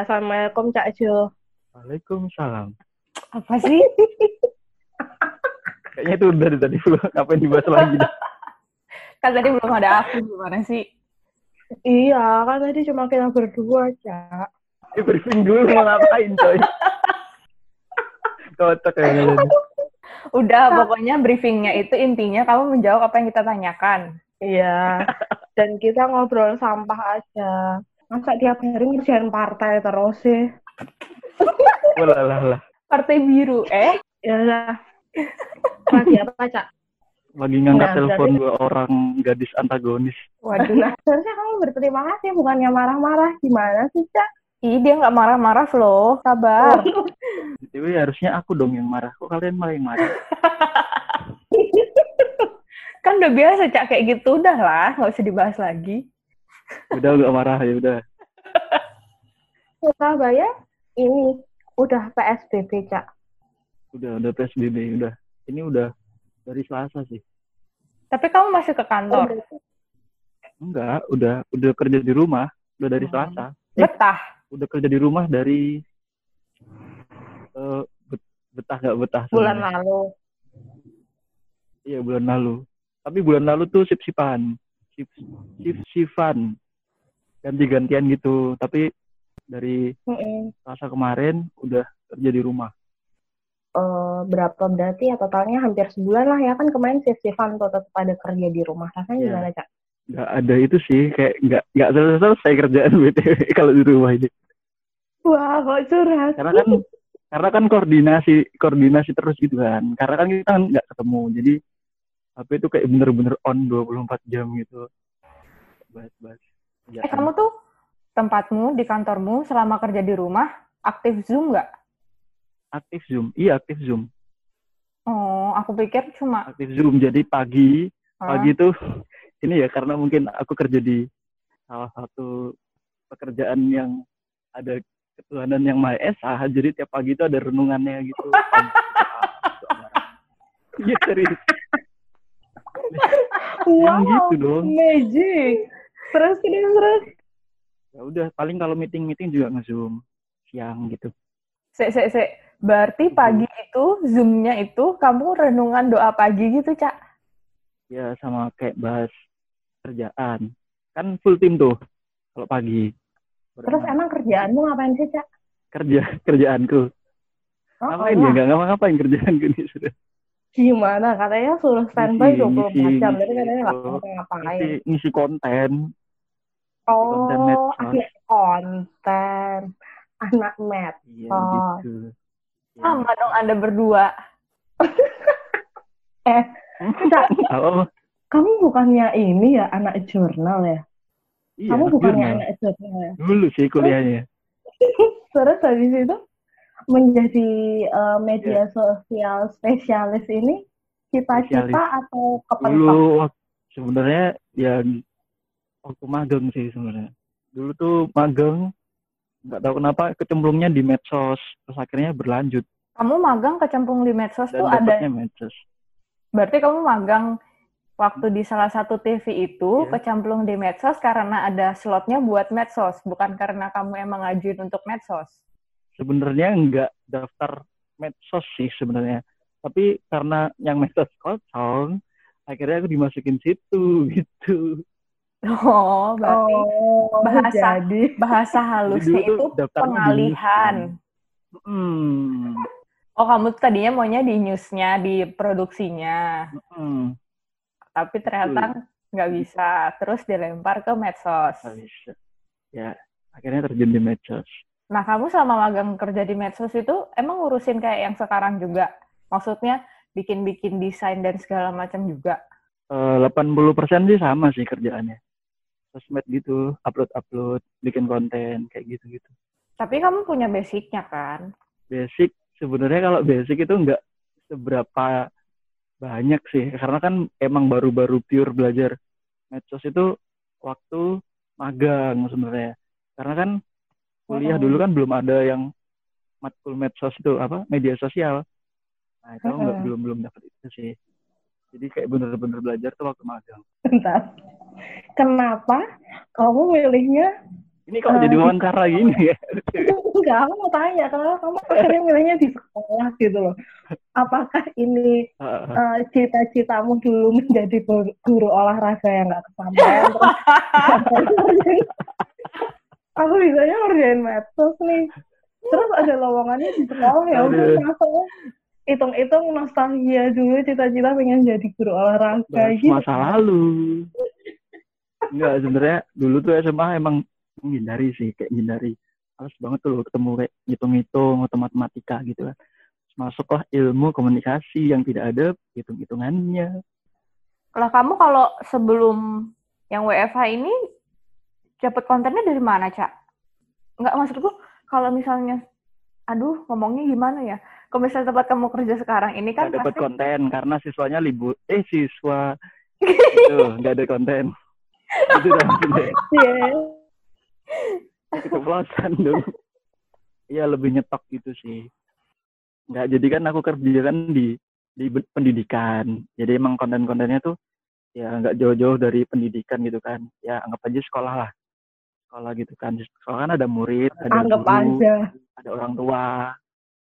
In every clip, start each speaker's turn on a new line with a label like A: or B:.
A: Assalamualaikum Cak Jo.
B: Waalaikumsalam.
C: Apa sih?
B: Kayaknya itu udah dari tadi belum ngapain dibahas lagi. dah.
C: kan tadi belum ada aku gimana sih?
A: Iya, kan tadi cuma kita berdua, Cak.
B: Di briefing dulu mau ngapain coy. Kayaknya tadi.
C: Udah, pokoknya briefingnya itu intinya kamu menjawab apa yang kita tanyakan.
A: Iya. Dan kita ngobrol sampah aja. Masa tiap hari ngerjain partai terus sih?
B: Walah lah lah.
C: Partai biru, eh?
A: Ya udah. Lagi apa, Cak?
B: Lagi ngangkat
A: Nah,
B: telepon dua orang gadis antagonis.
C: Waduh.
A: Nah, seharusnya kamu berterima kasih, bukannya marah-marah. Gimana sih, Cak?
C: Ih, dia nggak marah-marah, Flo. Sabar.
B: Jadi harusnya aku dong yang marah. Kok kalian malah yang marah?
C: kan udah biasa, Cak. Kayak gitu. Udah lah, nggak usah dibahas lagi.
B: Udah gak marah ya udah.
A: Surabaya ini udah PSBB, Cak.
B: Udah udah PSBB udah. Ini udah dari Selasa sih.
C: Tapi kamu masih ke kantor.
B: Enggak, udah udah kerja di rumah. Udah dari
C: Oh.
B: Selasa.
C: Betah.
B: Udah kerja di rumah dari eh bet- betah gak betah
A: Bulan
B: sebenarnya.
A: lalu.
B: Iya bulan lalu. Tapi bulan lalu tuh sip-sipan. Sip, sip-sipan. Ganti-gantian gitu. Tapi dari. Selasa kemarin udah kerja di rumah.
A: Eh, berapa berarti ya totalnya hampir sebulan lah ya kan kemarin shift-shiftan tuh tetap ada kerja di rumah. Rasanya
B: Iya.
A: gimana, Cak?
B: Nggak ada itu sih. Kayak nggak nggak selesai kerjaan BTW kalau di rumah ini.
A: Wah, kok curhat.
B: Karena kan karena kan koordinasi koordinasi terus gitu kan. Karena kan kita kan nggak ketemu. Jadi HP itu kayak bener-bener on 24 jam gitu. Bahas-bahas.
C: Eh, kamu tuh tempatmu di kantormu selama kerja di rumah aktif Zoom nggak?
B: aktif Zoom. Iya, aktif Zoom.
C: Oh, aku pikir cuma
B: Aktif Zoom. Jadi pagi
C: Hah?
B: pagi tuh ini ya karena mungkin aku kerja di salah satu pekerjaan yang ada ketuhanan yang maha esa jadi tiap pagi itu ada renungannya gitu iya serius yang gitu dong.
A: magic. Terus ini terus.
B: ya udah paling kalau meeting meeting juga nge-zoom siang gitu.
C: Se se se. Berarti pagi itu Zoom-nya itu kamu renungan doa pagi gitu, Cak.
B: ya sama kayak bahas kerjaan. Kan full tim tuh kalau pagi.
A: Terus emang kerjaanmu ngapain sih, Cak?
B: kerja kerjaanku.
A: Oh,
B: ngapain
A: oh,
B: ya nggak ngapa-ngapain kerjaanku ini sudah
A: Gimana? Katanya suruh standby
B: Ngisi,
A: 24
B: ngisi,
A: jam, tapi
B: ngisi,
A: katanya nggak
B: oh,
A: ngapa-ngapain.
B: ngisi, ngisi konten
A: Oh, akhir konten. Anak med.
B: iya
A: Oh.
B: gitu Ya.
C: Sama dong Anda berdua.
A: Eh, Cak,
B: Oh,
A: kamu bukannya ini ya anak jurnal ya?
B: iya,
A: kamu bukannya
B: jurnal.
A: anak jurnal ya?
B: dulu sih kuliahnya
A: Terus habis itu menjadi eh, media
B: Iya.
A: sosial spesialis ini cita-cita atau kepentok?
B: dulu sebenarnya ya waktu magang sih sebenarnya dulu tuh magang nggak tahu kenapa kecemplungnya di medsos terus akhirnya berlanjut
C: Kamu magang kecemplung di medsos
B: dan
C: tuh ada
B: medsos
C: berarti kamu magang waktu di salah satu TV itu
B: Iya.
C: kecemplung di medsos karena ada slotnya buat medsos, bukan karena kamu emang ngajuin untuk medsos.
B: Sebenarnya nggak daftar medsos sih sebenarnya tapi karena yang medsos kosong akhirnya aku dimasukin situ gitu
C: Oh, berarti
A: Oh,
C: bahasa-
A: jadi
C: bahasa halusnya itu pengalihan.
B: hmm,
C: Oh, kamu tuh tadinya maunya di newsnya, di produksinya.
B: hmm,
C: Tapi ternyata nggak bisa. Terus dilempar ke medsos.
B: nggak bisa. ya akhirnya terjun di medsos
C: Nah, kamu selama magang kerja di medsos itu emang ngurusin kayak yang sekarang juga? Maksudnya bikin-bikin desain dan segala macam juga?
B: Eh, 80% sih sama sih kerjaannya sosmed gitu upload-upload bikin konten kayak gitu-gitu
C: Tapi kamu punya basicnya kan?
B: basic sebenarnya kalau basic itu nggak seberapa banyak sih karena kan emang baru-baru pure belajar medsos itu waktu magang sebenarnya karena kan kuliah dulu kan belum ada yang matkul medsos itu apa media sosial nah itu nggak belum belum dapat itu sih jadi kayak bener-bener belajar tuh waktu magang
A: bentar. Kenapa kamu milihnya
B: Ini kalau jadi wawancara gini ya.
A: Enggak, aku mau tanya, kalau kamu akhirnya milihnya di sekolah gitu loh. Apakah ini uh, cita-citamu dulu menjadi guru olahraga yang nggak kesampaian? terus aku bisanya ngerjain medsos nih. Terus ada lowongannya di sekolah ya udah masuk hitung-hitung nostalgia dulu cita-cita pengen jadi guru olahraga
B: Bahas
A: gitu.
B: masa lalu. Enggak, sebenarnya dulu tuh SMA emang menghindari sih, kayak menghindari. Harus banget tuh loh ketemu kayak ngitung-ngitung atau matematika gitu kan. Masuklah ilmu komunikasi yang tidak ada hitung-hitungannya.
C: Lah kamu kalau sebelum yang WFH ini dapat kontennya dari mana, Cak? Enggak maksudku kalau misalnya aduh ngomongnya gimana ya? Kalau misalnya tempat kamu kerja sekarang ini kan
B: dapat
C: pasti
B: konten karena siswanya libur. Eh siswa itu nggak ada konten. itu maksudnya.
A: Iya.
B: Keceplosan dulu. Iya lebih nyetok gitu sih. Nggak jadi kan aku kerja kan di di pendidikan. Jadi emang konten-kontennya tuh ya nggak jauh-jauh dari pendidikan gitu kan. Ya anggap aja sekolah lah. Sekolah gitu kan. Di sekolah kan ada murid, ada
A: Anggap
B: guru,
A: aja.
B: ada orang tua,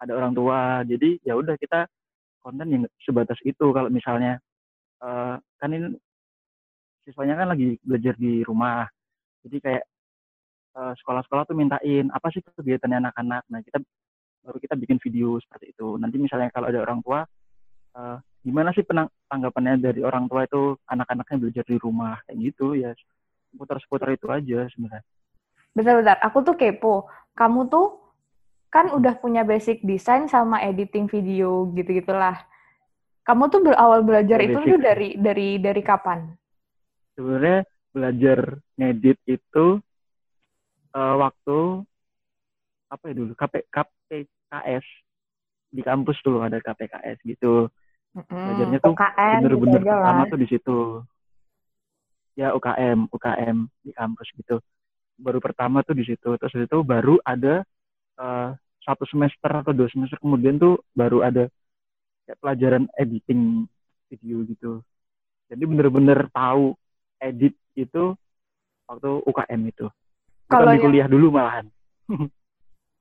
B: ada orang tua. Jadi ya udah kita konten yang sebatas itu. Kalau misalnya eh, kan ini siswanya kan lagi belajar di rumah. Jadi kayak eh, sekolah-sekolah tuh mintain apa sih kegiatannya anak-anak. Nah kita baru kita bikin video seperti itu. Nanti misalnya kalau ada orang tua, eh, gimana sih penang- tanggapannya dari orang tua itu anak-anaknya belajar di rumah kayak gitu ya. Seputar-seputar itu aja sebenarnya.
C: Bentar-bentar, aku tuh kepo. Kamu tuh kan udah punya basic desain sama editing video gitu-gitulah. Kamu tuh berawal belajar
B: Ya,
C: itu
B: basic.
C: tuh dari dari dari kapan?
B: sebenarnya belajar ngedit itu eh, waktu apa ya dulu KP, KPKS di kampus dulu ada KPKS gitu belajarnya tuh bener-bener
A: gitu
B: pertama tuh di situ ya UKM UKM di kampus gitu. Baru pertama tuh di situ. Terus itu baru ada eh, satu semester atau dua semester kemudian tuh baru ada kayak pelajaran editing video gitu. Jadi bener-bener tahu edit itu waktu UKM itu.
C: Kalau
B: di kuliah dulu malahan.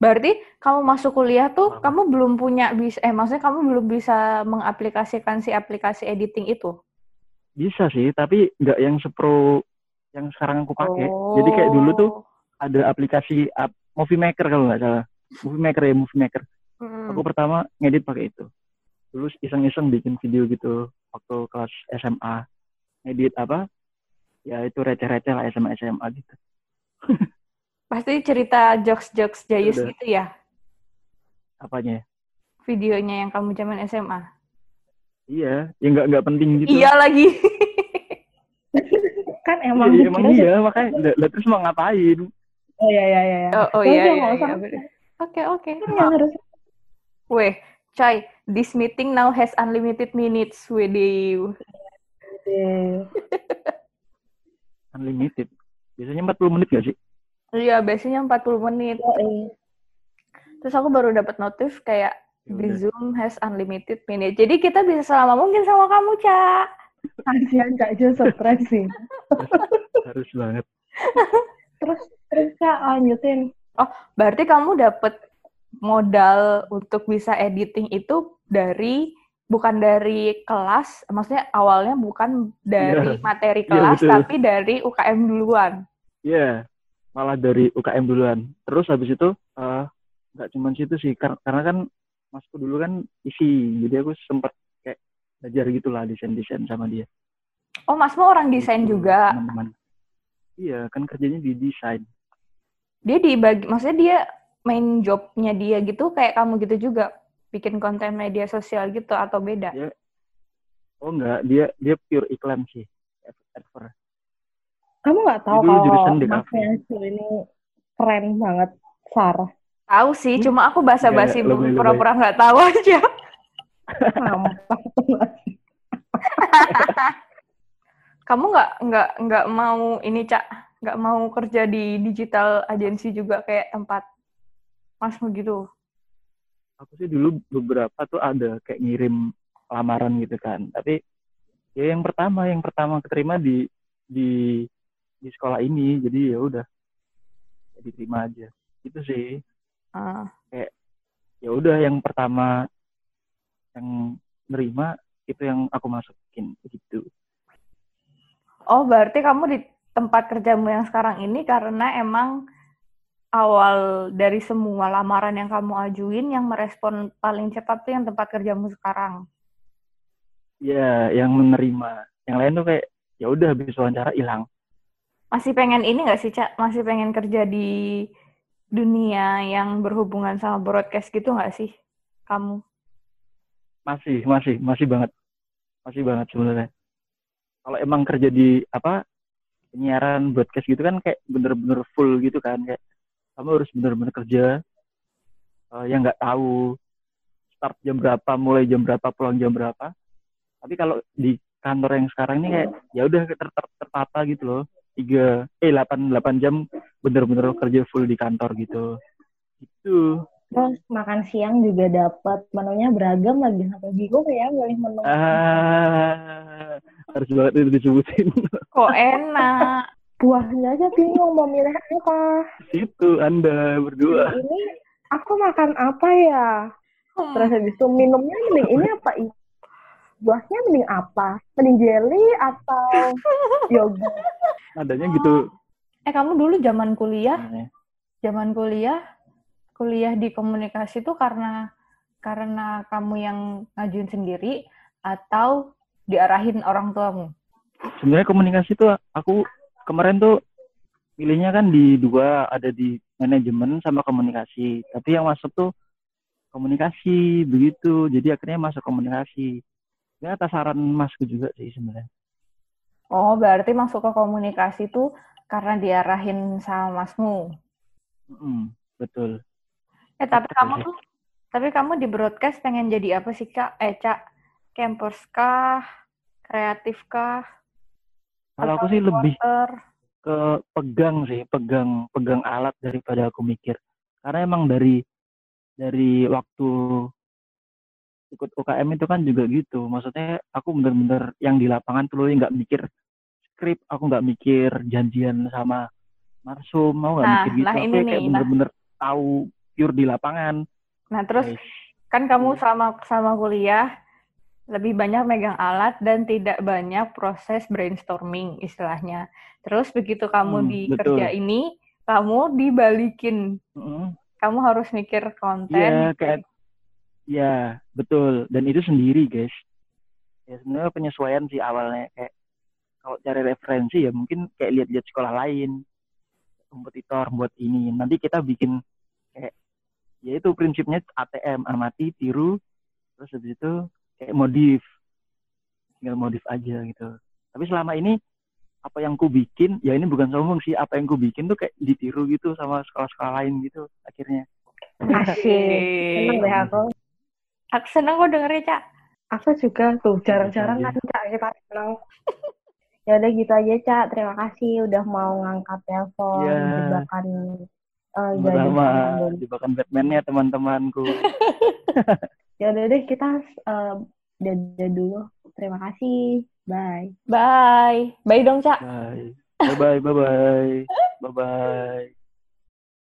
C: Berarti kamu masuk kuliah tuh kamu belum punya bisa eh maksudnya kamu belum bisa mengaplikasikan si aplikasi editing itu.
B: Bisa sih tapi nggak yang sepro yang sekarang aku pakai jadi kayak dulu tuh
C: Oh.
B: ada aplikasi ap- Movie Maker kalau nggak salah Movie Maker ya Movie Maker
C: Mm.
B: aku pertama ngedit pakai itu terus iseng-iseng bikin video gitu waktu kelas SMA ngedit apa ya itu receh-receh lah SMA SMA gitu
C: Pasti cerita jokes-jokes jayus
B: Udah.
C: gitu ya
B: apanya ya?
C: videonya yang kamu zaman SMA.
B: Iya ya nggak nggak penting gitu
C: Iya lagi.
A: Kan emang
B: iya, emang
A: kita-
B: iya makanya lah- terus mau ngapain
A: Oh iya iya iya.
C: oh, oh
A: Ya
C: iya iya. iya. Oke oke.
A: Yang harus
C: Weh, Cai, this meeting now has unlimited minutes with you.
A: Iya.
B: unlimited biasanya 40 menit gak sih
C: Iya, biasanya 40 menit.
A: Oh, iya.
C: Terus aku baru dapat notif kayak
B: Ya
C: the
B: udah.
C: Zoom has unlimited minute. Jadi kita bisa selama mungkin sama kamu, Ca.
A: Kasihan Kak Jo stres sih.
B: harus banget
A: Terus terus Kak lanjutin.
C: Berarti kamu dapat modal untuk bisa editing itu dari bukan dari kelas, maksudnya awalnya bukan dari
B: Iya.
C: materi
B: Iya,
C: kelas,
B: betul.
C: tapi dari UKM duluan.
B: Iya, malah dari UKM duluan. Terus habis itu eh, nggak cuma situ sih, kar- karena kan masku dulu kan isi, jadi aku sempet kayak belajar gitulah desain-desain sama dia.
C: Oh, Masmu orang desain
B: Gitu,
C: juga.
B: Teman-teman. Iya, kan kerjanya di desain.
C: Dia dibagi, maksudnya dia main jobnya dia gitu kayak kamu gitu juga bikin konten media sosial gitu atau beda?
B: Dia, oh enggak, dia dia pure iklan sih, adver.
A: Kamu nggak tahu kalau
B: di
A: Mas ini keren banget, Sarah.
C: Tahu sih, cuma aku basa-basi pura-pura nggak tahu aja. Kamu nggak nggak nggak mau ini cak? Nggak mau kerja di digital agency juga kayak tempat masmu gitu.
B: Aku sih dulu beberapa tuh ada kayak ngirim lamaran gitu kan, tapi ya yang pertama, yang pertama keterima di di di sekolah ini, jadi ya udah diterima aja. Itu sih
C: uh.
B: kayak ya udah yang pertama yang nerima itu yang aku masukin gitu
C: oh berarti kamu di tempat kerjamu yang sekarang ini karena emang awal dari semua lamaran yang kamu ajuin yang merespon paling cepat tuh yang tempat kerjamu sekarang?
B: Ya yang menerima. Yang lain tuh kayak ya udah habis wawancara hilang.
C: Masih pengen ini nggak sih cak? Masih pengen kerja di dunia yang berhubungan sama broadcast gitu nggak sih kamu?
B: Masih, masih, masih banget, masih banget sebenarnya. Kalau emang kerja di apa penyiaran broadcast gitu kan kayak bener-bener full gitu kan kayak kamu harus bener-bener kerja uh, yang nggak tahu start jam berapa, mulai jam berapa, pulang jam berapa. Tapi kalau di kantor yang sekarang ini kayak ya udah ter ter tertata gitu loh tiga eh delapan delapan jam bener-bener kerja full di kantor gitu. Itu
A: terus makan siang juga dapat menunya beragam lagi. Sampai bingung ya milih menu.
B: Ah, harus banget itu disebutin.
C: Kok enak?
A: Buahnya aja bingung mau milih apa.
B: Itu anda berdua.
A: Ini aku makan apa ya? Hmm. terus habis itu minumnya mending ini apa buahnya mending apa? Mending jelly atau yogurt
B: adanya gitu.
C: Eh kamu dulu zaman kuliah? Hmm. zaman kuliah? Kuliah di komunikasi itu karena karena kamu yang ngajuin sendiri atau diarahin orang tuamu?
B: Sebenarnya komunikasi tuh aku kemarin tuh pilihnya kan di dua ada di manajemen sama komunikasi. Tapi yang masuk tuh komunikasi begitu. Jadi akhirnya masuk komunikasi ya atas saran masku juga sih sebenarnya
C: Oh, berarti masuk ke komunikasi tuh karena diarahin sama masmu.
B: Mm, betul.
C: Eh, tapi betul. kamu tuh, tapi kamu di broadcast pengen jadi apa sih, Kak? Eh, Cak, campers kah? Kreatif kah?
B: Kalau aku sih lebih ke pegang sih, pegang pegang alat daripada aku mikir. Karena emang dari dari waktu ikut UKM itu kan juga gitu. Maksudnya aku bener-bener yang di lapangan tuh nggak mikir skrip, aku nggak mikir janjian sama Marsum, mau nggak nah, mikir gitu. Nah aku kayak nah. bener-bener nah. tahu pure di lapangan.
C: Nah terus Guys. kan kamu selama selama kuliah lebih banyak megang alat dan tidak banyak proses brainstorming istilahnya. Terus begitu kamu hmm, di betul. kerja ini, kamu dibalikin. Mm Kamu harus mikir konten.
B: Iya, kayak Ya, betul. Dan itu sendiri, guys. Ya sebenarnya penyesuaian sih awalnya kayak kalau cari referensi ya mungkin kayak lihat-lihat sekolah lain, kompetitor buat ini. Nanti kita bikin kayak ya itu prinsipnya ATM, amati, tiru, terus habis itu kayak modif. Tinggal modif aja gitu. Tapi selama ini apa yang ku bikin, ya ini bukan sombong sih, apa yang ku bikin tuh kayak ditiru gitu sama sekolah-sekolah lain gitu akhirnya.
A: Asik. Seneng deh aku.
C: Aku seneng kok dengernya, Cak.
A: Aku juga tuh, jarang-jarang kan, Cak, kita kenal. ya udah gitu aja, Cak. Terima kasih udah mau ngangkat telepon, yeah. jebakan
B: uh, Sama jebakan Batman-nya teman-temanku.
A: ya udah deh, kita uh, dadah dulu. Terima kasih. Bye.
C: Bye. Bye dong, Cak.
B: Bye. Bye-bye, bye-bye. Bye-bye.